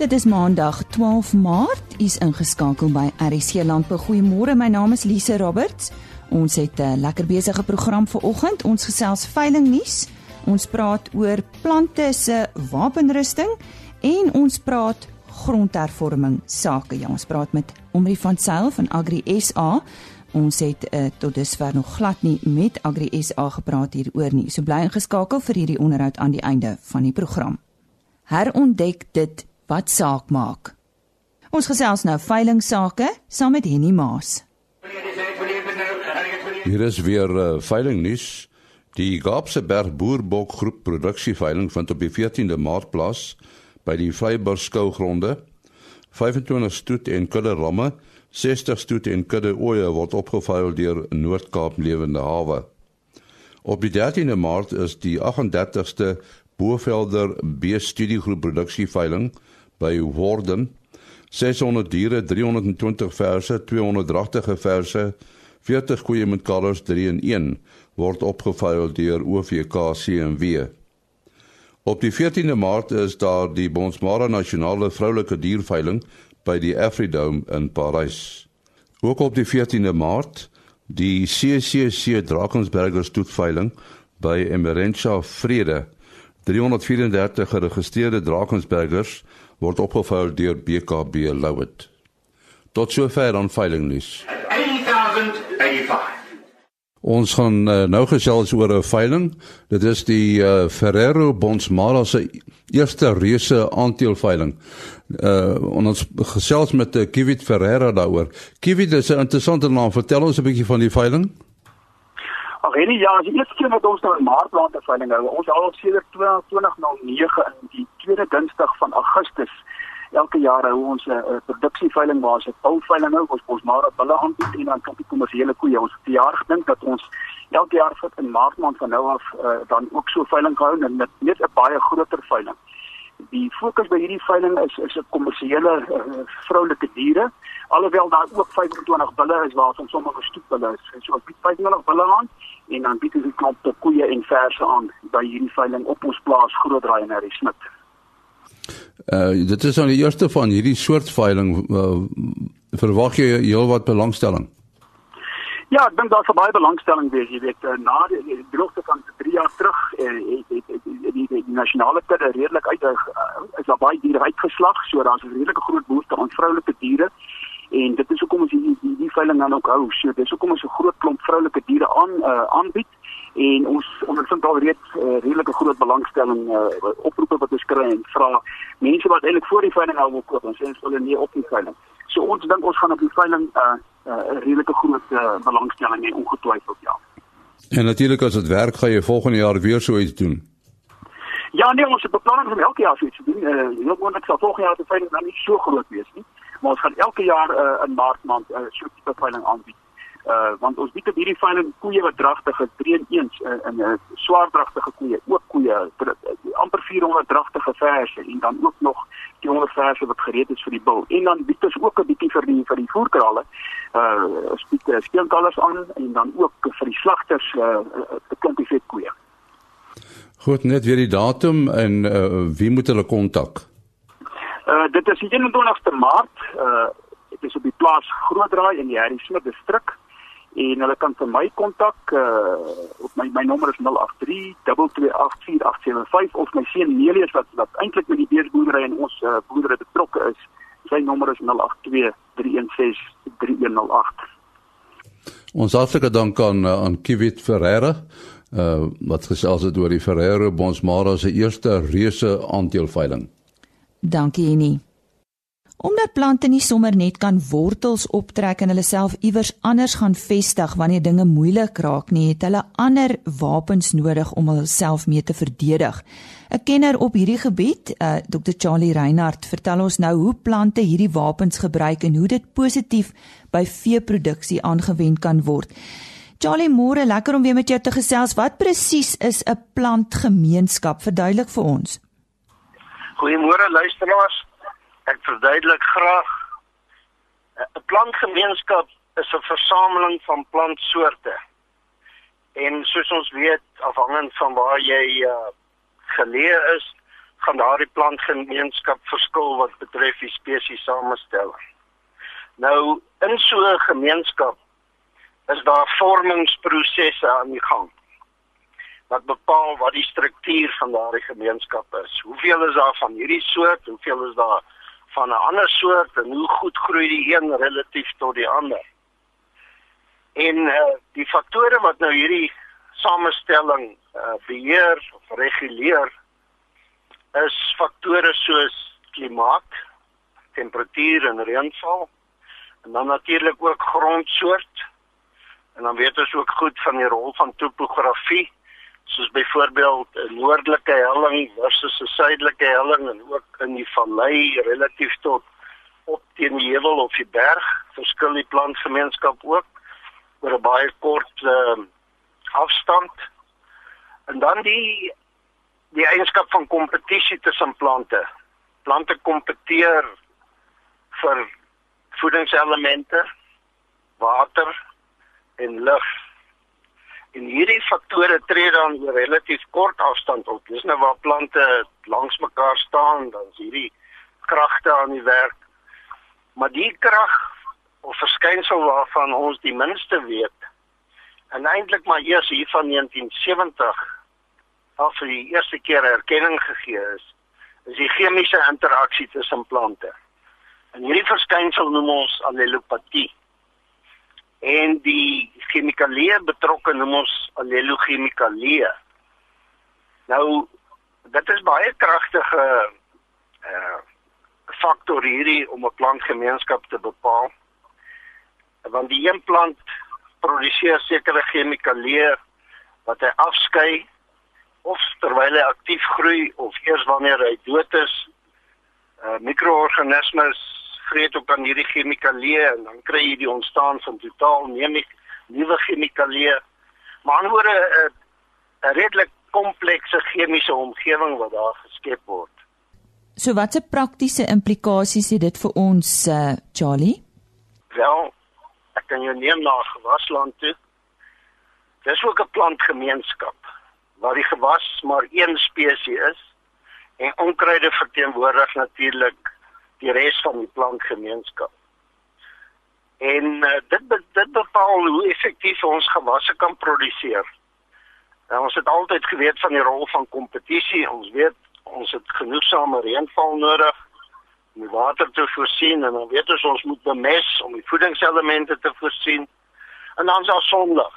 Dit is Maandag 12 Maart. U's ingeskakel by RC Landbou. Goeiemôre, my naam is Lise Roberts. Ons het 'n lekker besige program vir oggend. Ons gesels veiling nuus. Ons praat oor plante se wapenrusting en ons praat grondhervorming sake. Ja, ons praat met Omri van Sail van Agri SA. Ons het uh, tot dusver nog glad nie met Agri SA gepraat hieroor nie. So bly ingeskakel vir hierdie onderhoud aan die einde van die program. Herontdek dit wat saak maak. Ons gesels nou veiling sake saam met Henny Maas. Hier is weer uh, veiling nuus. Die Gabse Berg Boerbok Groep produksieveiling vind op die 14de Maart plaas by die Vryburg skougronde. 25 stoet en kudde ramme, 60 stoet en kudde oeye word opgeveil deur Noord-Kaap Lewende Hawe. Op die 13de Maart is die 38ste Boevelder B-studiegroep produksieveiling by Worden. 600 diere, 320 verse, 200 dragtige verse, 40 koeie met kalvers 3 in 1 word opgeveil deur OVK CMW. Op die 14de Maart is daar die Bonsmara Nasionale Vroulike Dierveiling by die Afridome in Parys. Ook op die 14de Maart die CCC Drakensberger stoetveiling by Emerentia Vrede. 334 geregistreerde Drakensbergers word opgeveil deur BKB Louet. Tot sover aan veiling nuus. 8085 Ons gaan uh, nou gesels oor 'n veiling. Dit is die uh, Ferrero Bonsmara se eerste reuse aandeelveiling. Uh ons gesels met uh, Kivit Ferreira daaroor. Kivit is 'n interessante naam. Vertel ons 'n bietjie van die veiling. Ag nee, ja, die eerste keer wat ons nou 'n maartplant veiling hou. Ons al sedert 2009 in die tweede Dinsdag van Augustus elke jaar hou ons 'n uh, produksieveiling waar ons 'n poulveiling hou, ons ons maar bulle aanbied en dan kopie kommersiële koeie. Ons het jaar gedink dat ons elke jaar vir in Maart maand van nou af uh, dan ook so veiling hou en met net 'n baie groter veiling. Die fokus by hierdie veiling is is 'n kommersiële uh, vroulike diere. Alhoewel daar ook 25 bulle is waar ons sommige stoetbulle is. So ons bied 25 bulle aan en dan bied ons 'n klomp koeie en verse aan by hierdie veiling op ons plaas Grootdraai in Harry Smit. Uh dit is nou die eerste van hierdie soort veiling uh, verwag jy heelwat belangstelling. Ja, ek dink daar's baie belangstelling wees, jy weet, uh, na die, droogte van 3 jaar terug het, het die, die, die nasionale kudde redelik uit is daar baie diere uitgeslag, so daar's 'n redelike groot behoefte aan vroulike diere en dit is hoekom ons die, die, die veiling dan ook hou. So dis hoekom ons 'n groot klomp vroulike diere aan uh, aanbied en ons ondervind al reeds uh, redelike groot belangstelling uh, oproepe wat ons kry en vra mense wat eintlik voor die veiling al wil koop en sê ons wil nie op die veiling. So ons dink ons gaan op die veiling 'n uh, uh, redelike groot uh, belangstelling hê ongetwyfeld ja. En natuurlik as dit werk gaan jy volgende jaar weer so iets doen. Ja nee, ons beplanning om elke jaar so iets te doen. Eh uh, heel moontlik sal volgende jaar die veiling dan nie so groot wees nie, maar ons gaan elke jaar uh, in Maart maand 'n uh, so 'n tipe veiling aanbied. Uh want ons bied op hierdie veiling koeie wat dragtig is 3 in 1 in 'n uh, swaar dragtige koeie ook koeie amper 400 dragtige verse en dan ook nog die 100 verse wat gereed is vir die bil en dan bied ons ook 'n bietjie vir die vir die voerkrale. Uh ons bied uh, steenkalvers aan en dan ook vir die slagters uh 'n klompie vet koeie Goed net weer die datum en uh, wie moet hulle kontak Uh dit is die 21ste Maart. Uh dit is op die plaas Grootdraai in die Harry Smith distrik. En hulle kan vir my kontak uh op my my nommer is 083 2284875 of my seun Nelius wat wat eintlik met die beesboerdery en ons uh, boerdery betrokke is sy nommer is 082 316 3108 Ons hartlike dank aan aan Kivit Ferreira uh wat gesels het oor die Ferreira Bonsmara se eerste reuse aandeelveiling Dankie Jenny Omdat plante nie sommer net kan wortels optrek en hulle self iewers anders gaan vestig wanneer dinge moeilik raak nie, het hulle ander wapens nodig om hulself mee te verdedig. 'n Kenner op hierdie gebied, uh, eh, Dr. Charlie Reinhardt, vertel ons nou hoe plante hierdie wapens gebruik en hoe dit positief by veeproduksie aangewend kan word. Charlie, môre lekker om weer met jou te gesels. Wat presies is 'n plantgemeenskap? Verduidelik vir ons. Goeiemôre luisteraars. Ek verduidelik graag 'n plantgemeenskap is 'n versameling van plantsoorte. En soos ons weet, afhangend van waar jy uh, geleë is, van daardie plantgemeenskap verskil wat betref die spesies samestelling. Nou in so 'n gemeenskap is daar vormingsprosesse aan die gang wat bepaal wat die struktuur van daardie gemeenskap is. Hoeveel is daar van hierdie soort, hoeveel is daar van 'n ander soort en hoe goed groei die een relatief tot die ander. En uh, die faktore wat nou hierdie samestelling uh, beheer of reguleer is faktore soos klimaat, temperatuur en reënval en dan natuurlik ook grondsoort. En dan weet ons ook goed van die rol van topografie soos byvoorbeeld 'n noordelike helling versus 'n suidelike helling en ook in die vallei relatief tot op teen die heuwel of die berg verskil die plantgemeenskap ook oor 'n baie kort uh, afstand. En dan die die eienskap van kompetisie tussen plante. Plante kompeteer vir voedingselemente, water en lug En hierdie faktore tree dan oor relatief kort afstand op. Dis nou waar plante langs mekaar staan, dan is hierdie kragte aan die werk. Maar die krag of verskynsel waarvan ons die minste weet, en eintlik maar eers hier van 1970 af vir die eerste keer erkenning gegee is, is die chemiese interaksie tussen plante. En hierdie verskynsel noem ons allelopatie en die chemikalieë betrokke noem ons allelochemikalieë. Nou dit is baie kragtige uh faktor hierdie om 'n plantgemeenskap te bepaal. Want die een plant produseer sekere chemikalieë wat hy afskei of terwyl hy aktief groei of eers wanneer hy dood is. Uh mikroorganismes vreet ook aan hierdie chemikalieë en dan kry jy die ontstaan van totaal nuwe chemikalieë. Maar anderwoorde 'n 'n redelik komplekse chemiese omgewing wat daar geskep word. So watse praktiese implikasies het dit vir ons uh, Charlie? Wel, ek kan jou neem na gewasland toe. Dis ook 'n plantgemeenskap waar die gewas maar een spesies is en onkruide verteenwoordig natuurlik die res van die plantgemeenskap. En uh, dit dit bepaal hoe effektief ons gewasse kan produseer. Nou ons het altyd geweet van die rol van kompetisie. Ons weet ons het genoegsame reënval nodig om die water te voorsien en dan weet ons ons moet bemes om die voedingselemente te voorsien. En dan is daar sonlig.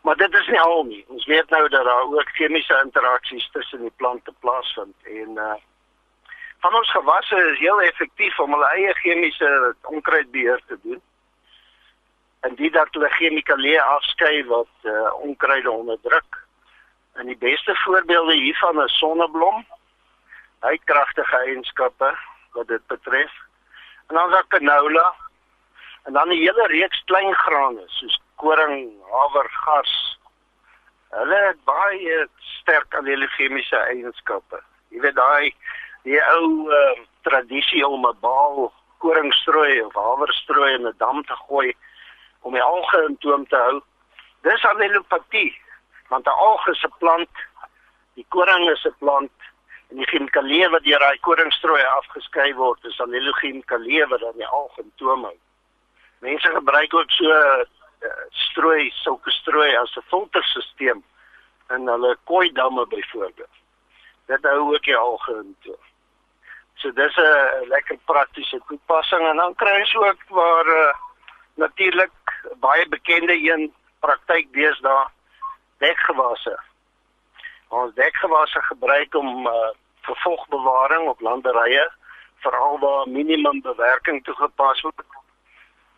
Maar dit is nie al nie. Ons weet nou dat daar ook chemiese interaksies tussen die plante plaasvind en uh van ons gewasse is heel effektief om hulle eie chemiese onkruidbeheer te doen. En dit dat hulle chemikalieë afskei wat uh, onkruide onderdruk. En die beste voorbeelde hiervan is sonneblom. Hy het kragtige eienskappe wat dit betref. En dan daar canola en dan 'n hele reeks klein grane soos koring, haver, gas. Hulle het baie sterk allelechemiese eienskappe. Jy weet daai die ou uh, tradisie om 'n baal koringstrooi of haverstrooi in 'n dam te gooi om die alge in toom te hou. Dis allelopatie, want 'n alge is 'n plant, die koring is 'n plant en die chemikalieë wat deur daai koringstrooi afgeskei word, is allelogemikalieë wat dan die alge in toom hou. Mense gebruik ook so uh, strooi, sulke strooi as 'n filterstelsel in hulle koi damme byvoorbeeld. Dit hou ook die alge in toom. So dis 'n lekker praktiese toepassing en dan kry ons ook waar uh, natuurlik baie bekende een praktyk deesdae dekgewasse. Ons dekgewasse gebruik om uh, vervolgbewaring op landerye veral waar minimum bewerking toegepas word.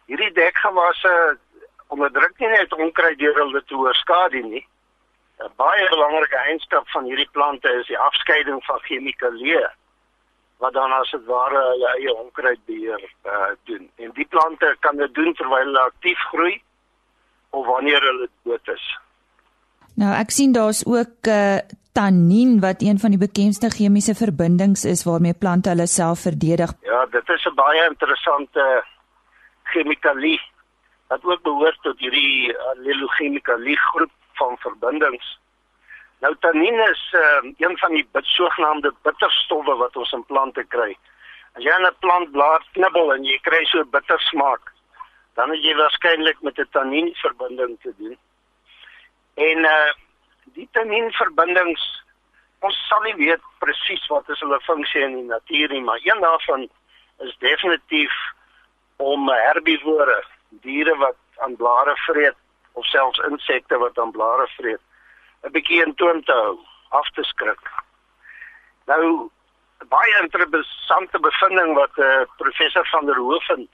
Hierdie dekgewasse onderdruk nie net onkruid deur hulle te oorskadu nie. 'n Baie belangrike eienskap van hierdie plante is die afskeiding van chemikalieë wat dan as dit ware hulle eie onkruidbeheer uh, doen. En die plante kan dit doen terwyl hulle aktief groei of wanneer hulle dood is. Nou ek sien daar's ook uh, tannien wat een van die bekendste chemiese verbindings is waarmee plante hulle self verdedig. Ja, dit is 'n baie interessante chemikalie wat ook behoort tot hierdie allelochemikalie groep van verbindings. Nou tannin is uh, een van die sogenaamde bitterstowwe wat ons in plante kry. As jy 'n plantblaar knibbel en jy kry so bitter smaak, dan het jy waarskynlik met 'n tannin verbinding te doen. En uh die tannin verbindings ons sal nie weet presies wat is hulle funksie in die natuur nie, maar een daarvan is definitief om herbivore, diere wat aan blare vreet of selfs insekte wat aan blare vreet 'n bietjie in toom te hou, af te skrik. Nou baie interessante bevinding wat eh uh, professor van der Hoofen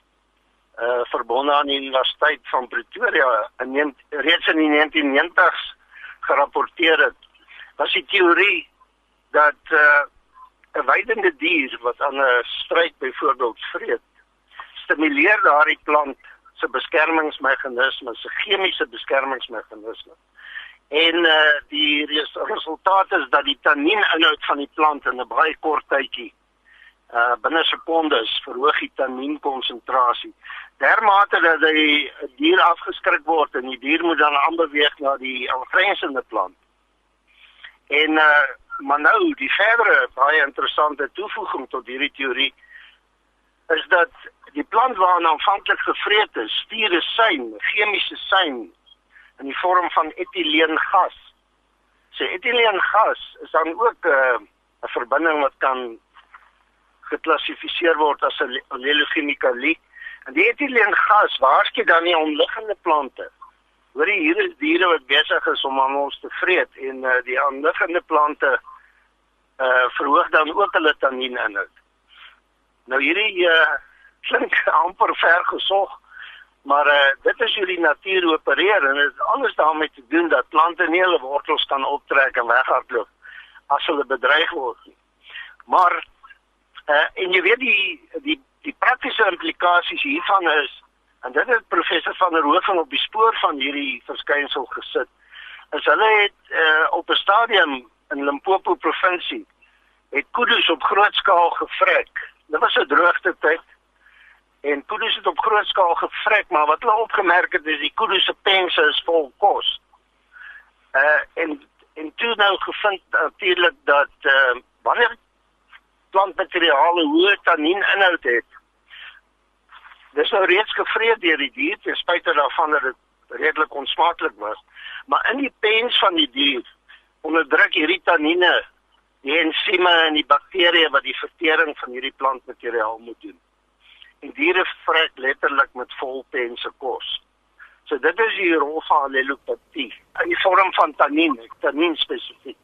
eh uh, verbonde aan die Universiteit van Pretoria in reeds in die 1990s gerapporteer het. Was die teorie dat eh uh, 'n wydende dier wat aan 'n struik byvoorbeeld vreet, stimuleer daardie plant se beskermingsmeganismes, se chemiese beskermingsmeganismes En uh die resultaat is dat die tannieninhoud van die plant in 'n baie kort tydjie uh binne sekondes verhoog die tannienkonsentrasie. Dermate dat die dier afgeskrik word en die dier moet dan aanbeweeg na die aangrensende plant. En uh maar nou die verdere baie interessante toevoeging tot hierdie teorie is dat die plant waarna aanvanklik gevreet is, stuur 'n sein, chemiese sein in die vorm van etieleengas. So etieleengas is dan ook 'n uh, verbinding wat kan geklassifiseer word as 'n allelochemikalie. En die etieleengas waarskynlik dan nie omliggende plante. Hoor jy hier is diere wat besig is om aan ons te vreet en uh, die omliggende plante uh verhoog dan ook hulle tannieninhoud. Nou hierdie uh klink amper ver gesog Maar uh, dit is hoe die natuur opereer en dit is alles daarmee te doen dat plante nie hulle wortels kan optrek en weghardloop as hulle bedreig word nie. Maar uh, en jy weet die die die praktiese implikasies hiervan is en dit het professor van der Hoof op die spoor van hierdie verskynsel gesit. Is hulle het uh, op 'n stadium in Limpopo provinsie het kuddes op groot skaal gevrek. Dit was 'n droogte tyd en kuddes het op groot skaal gevrek, maar wat hulle opgemerk het is die kuddes se pense is vol kos. Uh en en toe nou gevind natuurlik dat uh wanneer plantmateriale hoë tannieninhoud het, dis nou reeds gevreet deur die dier ten spyte daarvan dat dit redelik onsmaaklik was, maar in die pens van die dier onderdruk hierdie tanniene die ensieme en die bakterieë wat die vertering van hierdie plantmateriaal moet doen en diere vrek letterlik met vol pense kos. So dit is die rol van allelopatie in die vorm van tannien, tannien spesifiek.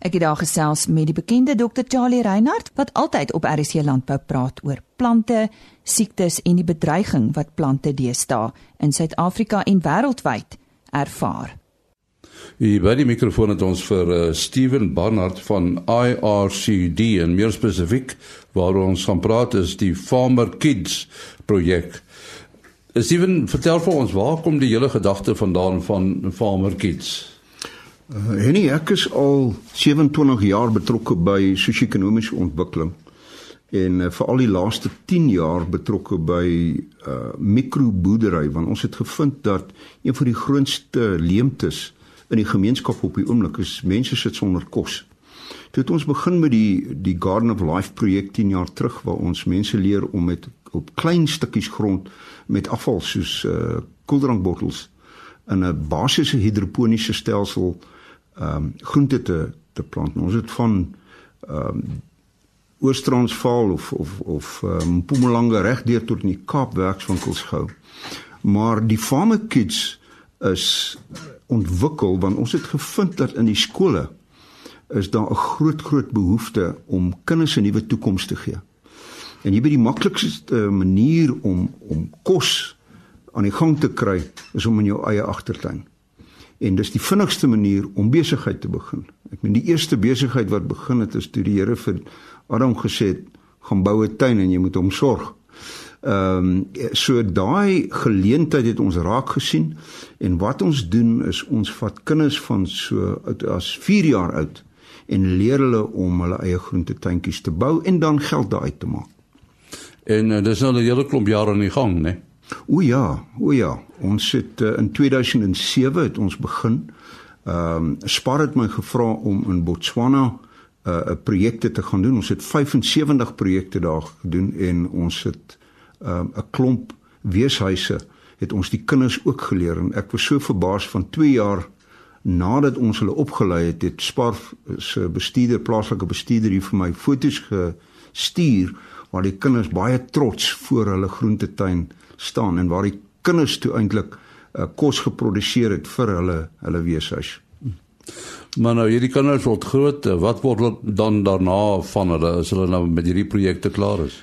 Ek het daar gesels met die bekende dokter Charlie Reinhardt wat altyd op RC Landbou praat oor plante, siektes en die bedreiging wat plante deesdae in Suid-Afrika en wêreldwyd ervaar. Hier by die mikrofoon het ons vir uh, Steven Barnard van IRCD en meer spesifiek waar ons gaan praat is die Farmer Kids projek. Eh, Steven, vertel vir ons waar kom die hele gedagte vandaan van Farmer Kids? Uh, Henny, ek is al 27 jaar betrokke by sosio-ekonomiese ontwikkeling en uh, veral die laaste 10 jaar betrokke by uh, mikroboerdery want ons het gevind dat een van die grootste leemtes in die gemeenskap op die oomblik is mense sit sonder kos. Toe het ons begin met die die Garden of Life projek 10 jaar terug waar ons mense leer om met op klein stukkies grond met afval soos uh koeldrankbottels in 'n basiese hidroponiese stelsel ehm um, groente te te plant. Ons het van ehm um, Oos-Transvaal of of of um, Mpumalanga regdeur tot in die Kaap werkswinkels gehou. Maar die farmer kids is ontwikkel want ons het gevind dat in die skole is daar 'n groot groot behoefte om kinders 'n nuwe toekoms te gee. En hier by die maklikste manier om om kos aan die gang te kry is om in jou eie agtertuin. En dis die vinnigste manier om besigheid te begin. Ek meen die eerste besigheid wat begin het is toe die Here vir Adam gesê het gaan bou 'n tuin en jy moet hom sorg. Ehm um, so daai geleentheid het ons raak gesien en wat ons doen is ons vat kinders van so as 4 jaar oud en leer hulle om hulle eie groentetuintjies te bou en dan geld daaruit te maak. En uh, dis nou 'n hele klomp jare in die gang, né? O ja, o ja. Ons het uh, in 2007 het ons begin Ehm um, Spar het my gevra om in Botswana 'n uh, projekte te gaan doen. Ons het 75 projekte daar gedoen en ons het 'n um, klomp weeshuise het ons die kinders ook geleer en ek was so verbaas van 2 jaar nadat ons hulle opgelei het, het Spar se bestuurder, plaaslike bestuurder hier vir my foto's gestuur waar die kinders baie trots voor hulle groentetuin staan en waar die kinders toe eintlik uh, kos geproduseer het vir hulle hulle weeshuis. Maar nou hierdie kinders word groot, wat word dan daarna van hulle as hulle nou met hierdie projekte klaar is?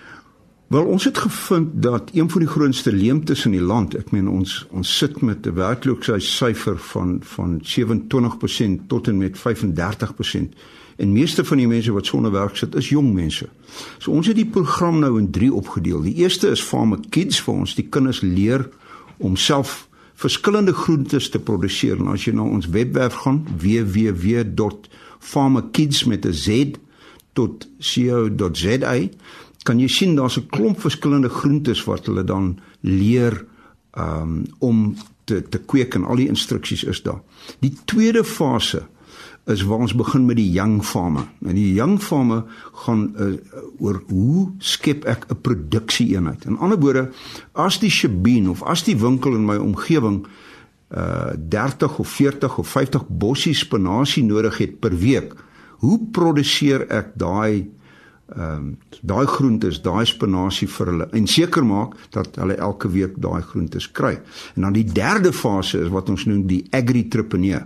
Wel ons het gevind dat een van die grootste leemtes in die land, ek meen ons ons sit met 'n werkloosheidssyfer van van 27% tot en met 35%. En meeste van die mense wat sonder werk sit is jong mense. So ons het die program nou in 3 opgedeel. Die eerste is Farmer Kids vir ons die kinders leer om self verskillende groentes te produseer. En as jy na ons webwerf gaan www.farmerkids.co.za kan jy sien daar's 'n klomp verskillende groentes wat hulle dan leer um, om te te kweek en al die instruksies is daar. Die tweede fase is waar ons begin met die young farmer. En die young farmer gaan uh, oor hoe skep ek 'n produksie eenheid. In ander woorde, as die shebeen of as die winkel in my omgewing uh 30 of 40 of 50 bossie spinasie nodig het per week, hoe produseer ek daai ehm um, daai groentes, daai spinasie vir hulle en seker maak dat hulle elke week daai groentes kry. En dan die derde fase is wat ons noem die agri-entrepreneur.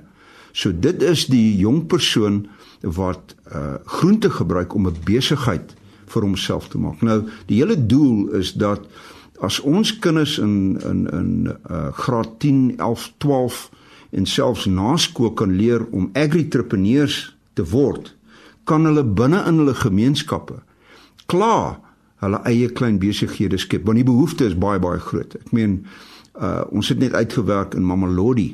So dit is die jong persoon wat uh groente gebruik om 'n besigheid vir homself te maak. Nou die hele doel is dat as ons kinders in in in uh graad 10, 11, 12 en selfs na skool kan leer om agri-entrepreneurs te word, kan hulle binne in hulle gemeenskappe klaar hulle eie klein besighede skep want die behoefte is baie baie groot. Ek meen uh ons het net uitgewerk in Mamelodi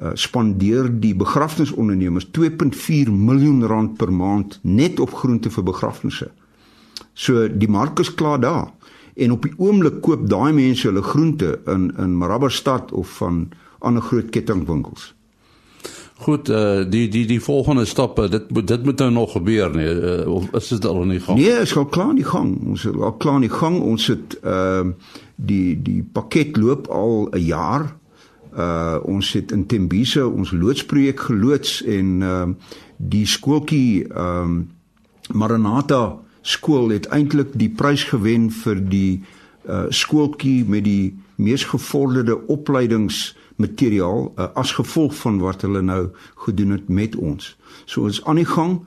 uh spandeer die begrafnisondernemers 2.4 miljoen rand per maand net op groente vir begrafnisse. So die mark is klaar daar. En op die oomblik koop daai mense hulle groente in in Maraberstad of van ander groot kettingwinkels. Goed, uh, die die die volgende stappe, dit moet dit moet nou nog gebeur nie. Uh, of is dit al in die gang? Nee, is al klaar in die gang. Ons is al klaar in die gang. Ons het ehm uh, die die pakket loop al 'n jaar. Uh ons het in Tembisa ons loodsprojek geloods en ehm uh, die skooltjie ehm um, Maranatha skool het eintlik die prys gewen vir die uh skooltjie met die mees gevorderde opleidings materiaal uh, as gevolg van wat hulle nou gedoen het met ons. So ons aan die gang.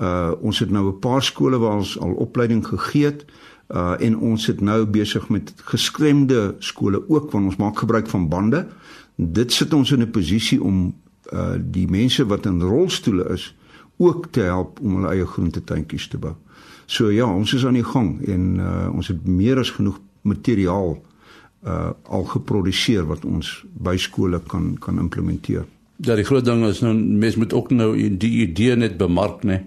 Uh ons het nou 'n paar skole waar ons al opleiding gegee het. Uh en ons sit nou besig met geskremde skole ook want ons maak gebruik van bande. Dit sit ons in 'n posisie om uh die mense wat in rolstoele is ook te help om hulle eie groentetuintjies te bou. So ja, ons is aan die gang en uh ons het meer as genoeg materiaal uh al geproduseer wat ons by skole kan kan implementeer. Ja, die groot ding is nou mens moet ook nou die idee net bemark, né?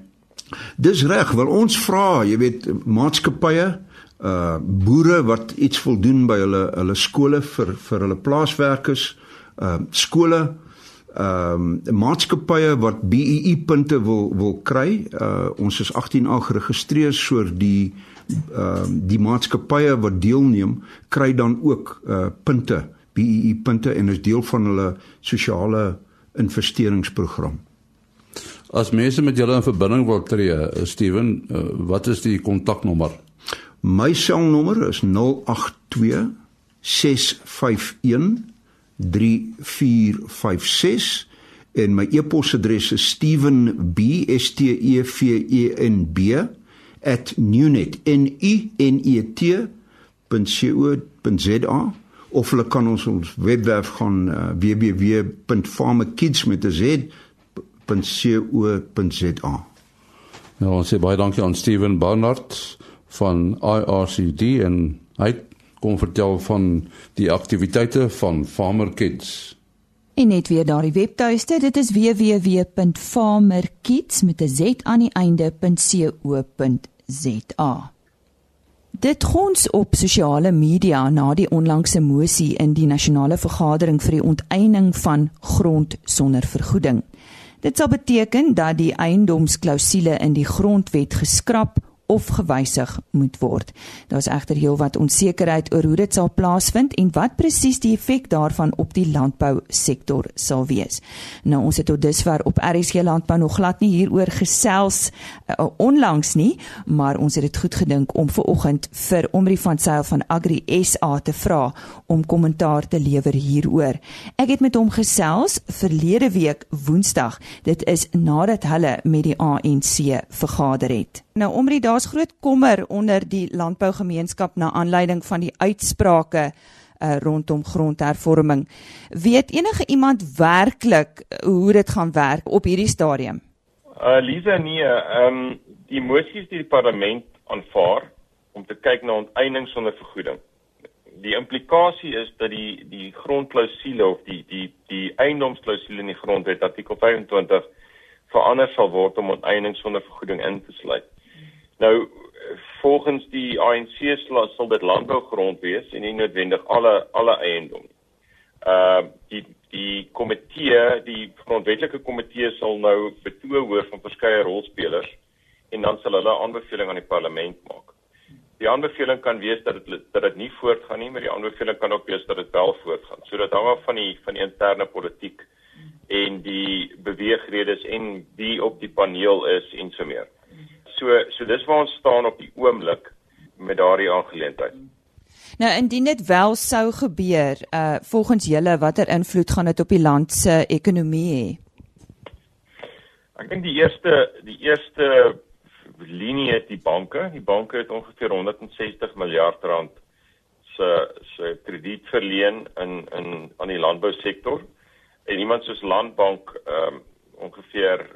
Dis reg, wil ons vra, jy weet, maatskappye, uh boere wat iets wil doen by hulle hulle skole vir vir hulle plaaswerkers, uh skole ehm um, maatskappye wat BEE punte wil wil kry. Uh ons is 18A geregistreer soor die ehm uh, die maatskappye wat deelneem kry dan ook uh punte, BEE punte en is deel van hulle sosiale investeringsprogram. As mense met julle in verbinding wil tree, uh, Steven, uh, wat is die kontaknommer? My selnommer is 082 651 3456 en my e-posadres is stevenb@newnet.co.za of hulle kan ons ons webwerf gaan uh, www.farmerkids.co.za. Ja, ons sê baie dankie aan Steven Barnard van IRCD en hy kom vertel van die aktiwiteite van Farmer Kids. En net weer daardie webtuiste, dit is www.farmerkids met 'n z aan die einde.co.za. Dit gons op sosiale media na die onlangse mosie in die nasionale vergadering vir die onteiening van grond sonder vergoeding. Dit sal beteken dat die eiendomsklousule in die grondwet geskraap of gewysig moet word. Daar's egter heelwat onsekerheid oor hoe dit sal plaasvind en wat presies die effek daarvan op die landbousektor sal wees. Nou ons het tot dusver op RSG Landbou nog glad nie hieroor gesels uh, onlangs nie, maar ons het dit goed gedink om ver oggend vir Omri van Sail van Agri SA te vra om kommentaar te lewer hieroor. Ek het met hom gesels verlede week Woensdag. Dit is nadat hulle met die ANC vergader het. Nou Omri, daar's groot kommer onder die landbougemeenskap na aanleiding van die uitsprake uh, rondom grondhervorming. Weet enige iemand werklik uh, hoe dit gaan werk op hierdie stadium? Uh Lisa nee, ehm um, die moties die, die parlement aanvaar om te kyk na onteiening sonder vergoeding. Die implikasie is dat die die grondklousule of die die die eiendomsklousule in die grondwet artikel 25 verander sal word om onteiening sonder vergoeding in te sluit. Nou volgens die ANC sal dit landbougrond wees en nie noodwendig alle alle eiendom. Uh die die komitee, die grondwetlike komitee sal nou betoog hoor van verskeie rolspelers en dan sal hulle aanbeveling aan die parlement maak. Die aanbeveling kan wees dat dit dat dit nie voortgaan nie, maar die aanbeveling kan ook wees dat dit wel voortgaan. So dit hang af van die van die interne politiek en die beweegredes en wie op die paneel is en so meer. So so dis waar ons staan op die oomblik met daardie aangeleentheid. Nou indien dit wel sou gebeur, uh volgens julle watter invloed gaan dit op die land se ekonomie hê? Ek dink die eerste die eerste linie is die banke. Die banke het ongeveer 160 miljard rand se se krediet verleen in in aan die landbousektor. En iemand soos Landbank ehm um, ongeveer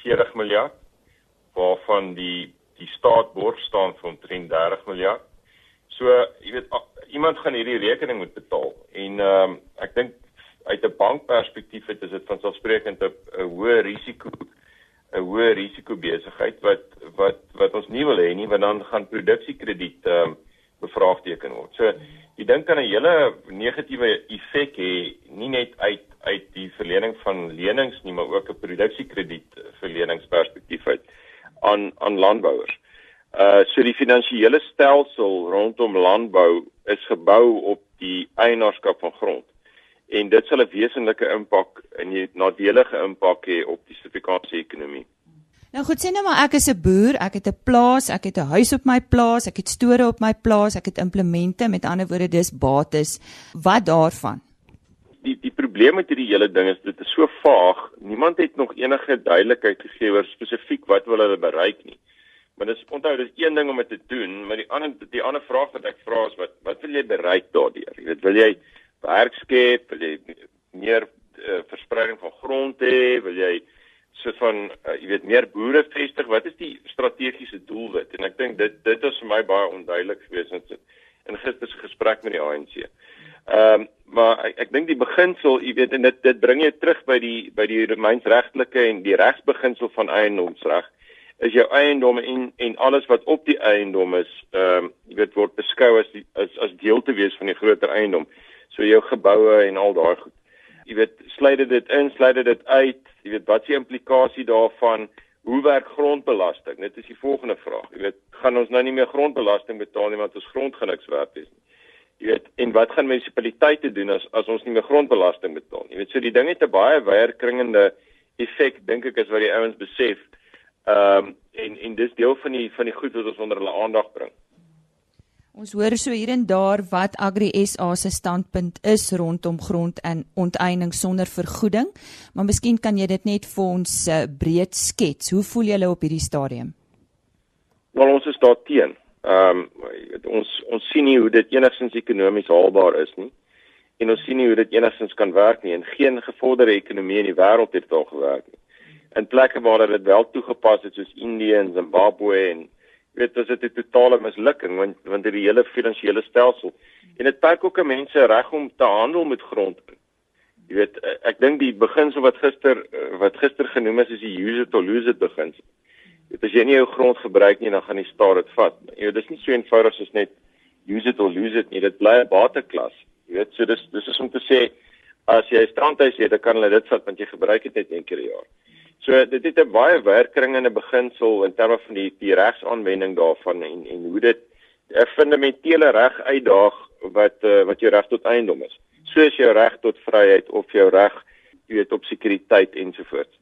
40 miljard waarvan die die staat borg staan vir omtrent 30 miljard. So, jy weet, iemand gaan hierdie rekening moet betaal. En ehm um, ek dink uit 'n bankperspektief het is dit vanselfsprekend 'n hoë risiko 'n hoë risiko besigheid wat wat wat ons nie wil hê nie, want dan gaan produksiekrediet ehm um, bevraagteken word. So, jy dink kan 'n hele negatiewe effek hê nie net uit uit die verlening van lenings nie, maar ook 'n produksiekrediet verleningsperspektief uit aan aan landbouers. Uh so die finansiële stelsel rondom landbou is gebou op die eienaarskap van grond. En dit sal 'n wesenlike impak en 'n nadelige impak hê op die Suid-Afrikaanse ekonomie. Nou goed, sê nou maar ek is 'n boer, ek het 'n plaas, ek het 'n huis op my plaas, ek het store op my plaas, ek het implemente, met ander woorde dis bates. Wat daarvan? Die die probleem met hierdie hele ding is dit is so vaag. Niemand het nog enige duidelikheid gegee oor spesifiek wat wil hulle bereik nie. Maar dis onthou dis een ding om dit te doen, maar die ander die ander vraag wat ek vra is wat wat wil jy bereik daardeur? Jy weet, wil jy werk skep, wil jy meer uh, verspreiding van grond hê, wil jy soort van uh, jy weet meer boere vestig? Wat is die strategiese doelwit? En ek dink dit dit is vir my baie onduidelik gewees in in gister se gesprek met die ANC. Ehm um, maar ek, ek dink die beginsel, jy weet, en dit dit bring jou terug by die by die Romeins-regtelike en die regsbeginsel van eiendomsreg is jou eiendom en en alles wat op die eiendom is, ehm um, jy weet word beskou as die, as as deel te wees van die groter eiendom. So jou geboue en al daai goed. Jy weet, sluit dit in, sluit dit uit. Jy weet, wat die implikasie daarvan? Hoe werk grondbelasting? Dit is die volgende vraag. Jy weet, gaan ons nou nie meer grondbelasting betaal nie want ons grond gaan niks werd wees nie. Jy weet, en wat gaan munisipaliteite doen as as ons nie meer grondbelasting betaal nie? Jy weet, so die ding het 'n baie wyer kringende effek dink ek is wat die ouens besef. Ehm um, en en dis deel van die van die goed wat ons onder hulle aandag bring. Ons hoor so hier en daar wat Agri SA se standpunt is rondom grond en onteiening sonder vergoeding, maar miskien kan jy dit net vir ons uh, breed skets. Hoe voel julle op hierdie stadium? Wel ons is daar teen. Ehm um, ons ons sien nie hoe dit enigstens ekonomies haalbaar is nie. En ons sien nie hoe dit enigstens kan werk nie. En geen gevorderde ekonomie in die wêreld het dit al gewerk nie. In plekke waar dit wel toegepas het soos Indië en Zimbabwe en weet dit is 'n totale mislukking want want dit die hele finansiële stelsel en dit perk ook mense reg om te handel met grond. Jy weet ek dink die beginsel wat gister wat gister genoem is is die use it or lose it beginsel. Dit as jy nie jou grond gebruik nie, dan gaan die staat dit vat. Jy weet, dis nie so eenvoudig soos net use it or lose it nie. Dit bly 'n bateklas. Jy weet, so dis dis is om te sê as jy 'n strandhuis het, dan kan hulle dit vat want jy gebruik dit net een keer 'n jaar. So dit het 'n baie werkringende beginsel in terme van die die regsaanwending daarvan en en hoe dit 'n fundamentele reg uitdaag wat uh, wat jou reg tot eiendom is. Soos jou reg tot vryheid of jou reg, jy weet, op sekuriteit ensovoorts.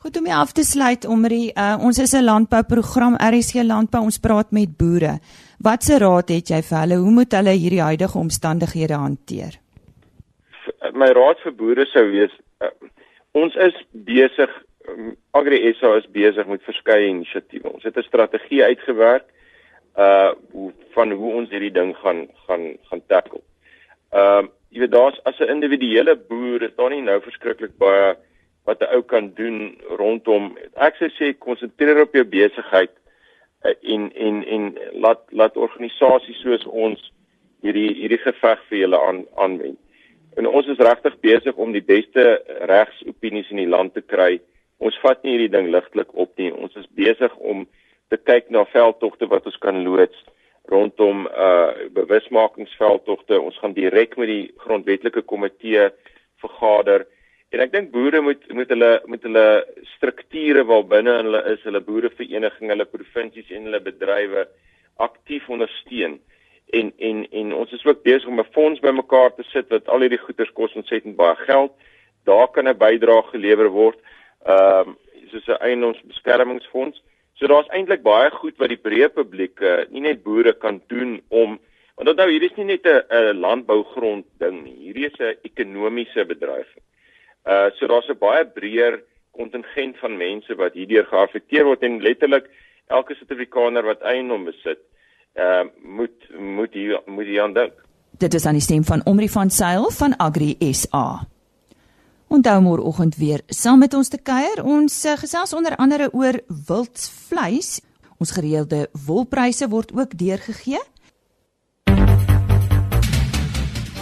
Goed om af te sluit omrie, uh, ons is 'n landbouprogram RSC Landbou, ons praat met boere. Watse raad het jy vir hulle? Hoe moet hulle hierdie huidige omstandighede hanteer? My raad vir boere sou wees uh, ons is besig um, Agri SA is besig met verskeie inisiatiewe. Ons het 'n strategie uitgewerk uh van hoe ons hierdie ding gaan gaan gaan tackle. Ehm uh, jy weet daar's as 'n individuele boer is daar nie nou verskriklik baie wat 'n ou kan doen rondom ek sou sê konsentreer op jou besigheid uh, en en en laat laat organisasies soos ons hierdie hierdie geveg vir julle aan aanwend. En ons is regtig besig om die beste regsopinies in die land te kry. Ons vat nie hierdie ding ligtelik op nie. Ons is besig om te kyk na veldtogte wat ons kan loods rondom uh bewusmakingsveldtogte. Ons gaan direk met die grondwetlike komitee vergader. En ek dink boere moet moet hulle met hulle strukture waarbinne hulle is, hulle boereverenigings, hulle provinsies en hulle bedrywe aktief ondersteun. En en en ons is ook besig om 'n fonds bymekaar te sit wat al hierdie goederes kos ontsettend baie geld. Daar kan 'n bydrae gelewer word. Ehm um, soos 'n eiendomsbeskermingsfonds. So daar's eintlik baie goed wat die breë publiek, uh, nie net boere kan doen om want onthou hier is nie net 'n landbougrond ding nie. Hierdie is 'n ekonomiese bedryf. Uh so daar's 'n baie breër kontingent van mense wat hierdeur geaffekteer word en letterlik elke Suid-Afrikaner wat eiendom besit, uh moet moet hier moet hier aan dink. Dit is aan die stem van Omri van Sail van Agri SA. Onthou môreoggend weer saam met ons te kuier. Ons uh, gesels onder andere oor wildvleis. Ons gereelde wolpryse word ook deurgegee.